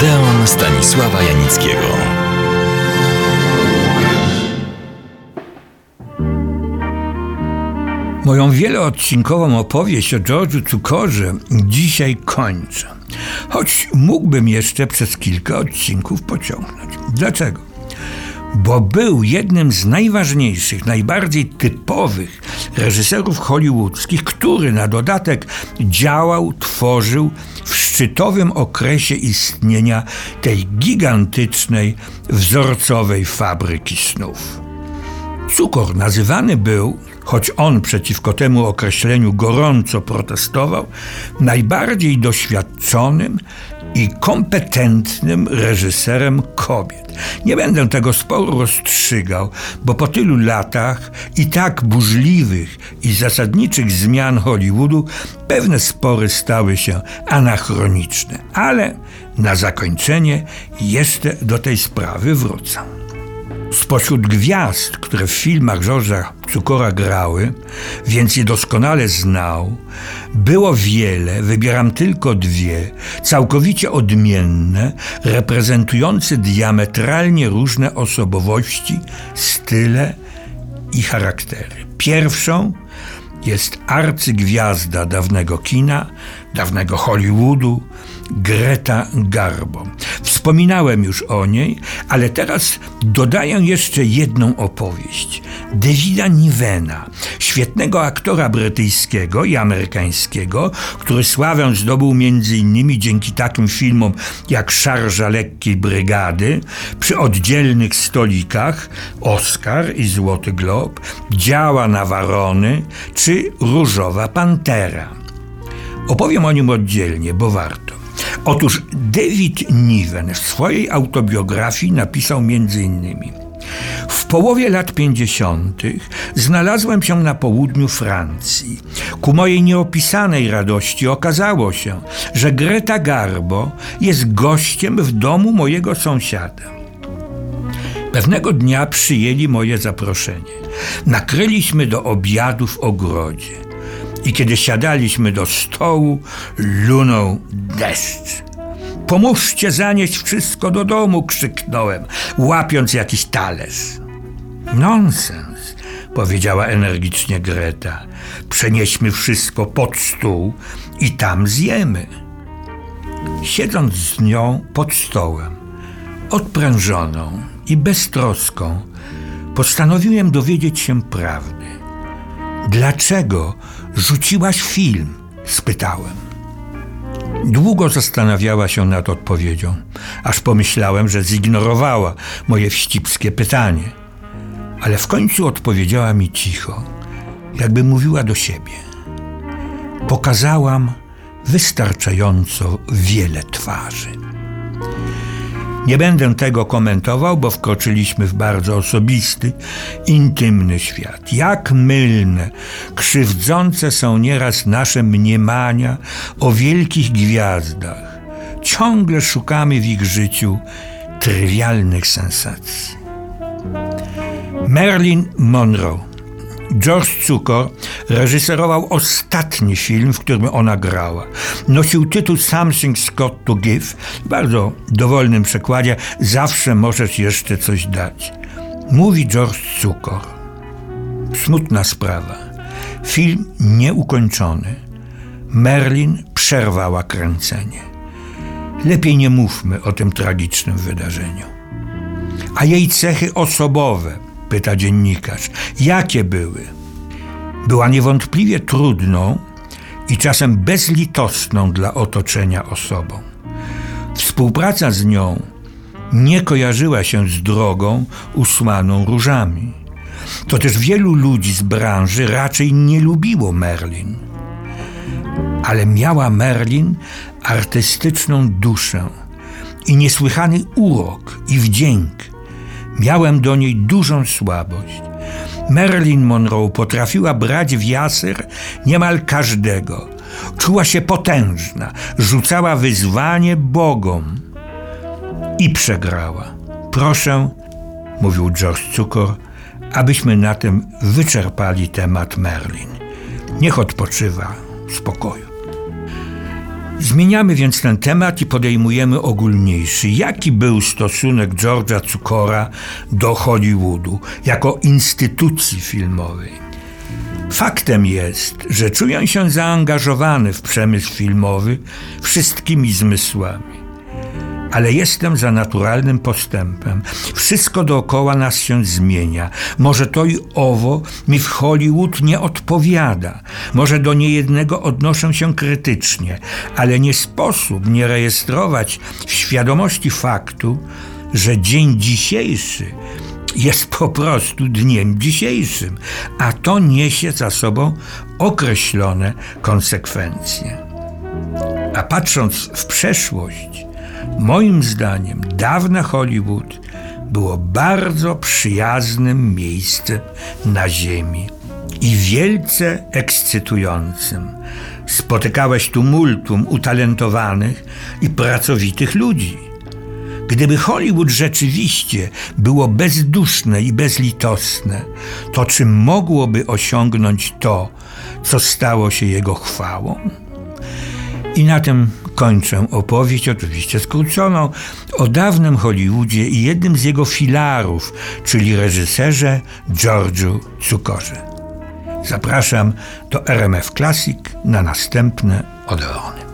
Odeon Stanisława Janickiego. Moją wieloodcinkową opowieść o George'u Cukorze dzisiaj kończę. Choć mógłbym jeszcze przez kilka odcinków pociągnąć. Dlaczego? Bo był jednym z najważniejszych, najbardziej typowych reżyserów hollywoodzkich, który na dodatek działał, tworzył w szczytowym okresie istnienia tej gigantycznej, wzorcowej fabryki snów. Cukor nazywany był, choć on przeciwko temu określeniu gorąco protestował, najbardziej doświadczonym i kompetentnym reżyserem kobiet. Nie będę tego sporu rozstrzygał, bo po tylu latach i tak burzliwych i zasadniczych zmian Hollywoodu pewne spory stały się anachroniczne. Ale na zakończenie jeszcze do tej sprawy wrócę. Spośród gwiazd, które w filmach Żorza Cukora grały, więc je doskonale znał, było wiele, wybieram tylko dwie, całkowicie odmienne, reprezentujące diametralnie różne osobowości, style i charaktery. Pierwszą jest arcygwiazda dawnego kina, dawnego Hollywoodu, Greta Garbo. Wspominałem już o niej, ale teraz dodaję jeszcze jedną opowieść. Davida Nivena, świetnego aktora brytyjskiego i amerykańskiego, który sławę zdobył m.in. dzięki takim filmom jak Szarża Lekkiej Brygady, przy oddzielnych stolikach Oscar i Złoty Glob, Działa na Warony czy Różowa Pantera. Opowiem o nim oddzielnie, bo warto. Otóż David Niven w swojej autobiografii napisał m.in. W połowie lat 50. znalazłem się na południu Francji. Ku mojej nieopisanej radości okazało się, że Greta Garbo jest gościem w domu mojego sąsiada. Pewnego dnia przyjęli moje zaproszenie. Nakryliśmy do obiadu w ogrodzie i kiedy siadaliśmy do stołu, lunął deszcz. Pomóżcie zanieść wszystko do domu, krzyknąłem, łapiąc jakiś talerz. Nonsens, powiedziała energicznie Greta. Przenieśmy wszystko pod stół i tam zjemy. Siedząc z nią pod stołem, odprężoną i beztroską, postanowiłem dowiedzieć się prawdy. Dlaczego rzuciłaś film? spytałem. Długo zastanawiała się nad odpowiedzią, aż pomyślałem, że zignorowała moje wścibskie pytanie. Ale w końcu odpowiedziała mi cicho, jakby mówiła do siebie. Pokazałam wystarczająco wiele twarzy. Nie będę tego komentował, bo wkroczyliśmy w bardzo osobisty, intymny świat. Jak mylne, krzywdzące są nieraz nasze mniemania o wielkich gwiazdach. Ciągle szukamy w ich życiu trywialnych sensacji. Marilyn Monroe George Cukor reżyserował ostatni film, w którym ona grała. Nosił tytuł Something's Got to Give. W bardzo dowolnym przekładzie zawsze możesz jeszcze coś dać. Mówi George Cukor. Smutna sprawa. Film nieukończony. Merlin przerwała kręcenie. Lepiej nie mówmy o tym tragicznym wydarzeniu. A jej cechy osobowe – pyta dziennikarz. Jakie były? Była niewątpliwie trudną i czasem bezlitosną dla otoczenia osobą. Współpraca z nią nie kojarzyła się z drogą usłaną różami. To też wielu ludzi z branży raczej nie lubiło Merlin. Ale miała Merlin artystyczną duszę i niesłychany urok i wdzięk Miałem do niej dużą słabość. Marilyn Monroe potrafiła brać w jasyr niemal każdego. Czuła się potężna, rzucała wyzwanie bogom i przegrała. Proszę, mówił George Cukor, abyśmy na tym wyczerpali temat Merlin. Niech odpoczywa w spokoju. Zmieniamy więc ten temat i podejmujemy ogólniejszy. Jaki był stosunek George'a Cukora do Hollywoodu jako instytucji filmowej? Faktem jest, że czuję się zaangażowany w przemysł filmowy wszystkimi zmysłami. Ale jestem za naturalnym postępem. Wszystko dookoła nas się zmienia. Może to i owo mi w Hollywood nie odpowiada. Może do niejednego odnoszę się krytycznie, ale nie sposób nie rejestrować w świadomości faktu, że dzień dzisiejszy jest po prostu dniem dzisiejszym, a to niesie za sobą określone konsekwencje. A patrząc w przeszłość, moim zdaniem dawne Hollywood było bardzo przyjaznym miejscem na ziemi i wielce ekscytującym. Spotykałeś tu multum utalentowanych i pracowitych ludzi. Gdyby Hollywood rzeczywiście było bezduszne i bezlitosne, to czy mogłoby osiągnąć to, co stało się jego chwałą? I na tym kończę opowieść, oczywiście skróconą, o dawnym Hollywoodzie i jednym z jego filarów, czyli reżyserze George'u Cukorze. Zapraszam do RMF Classic na następne Odeony.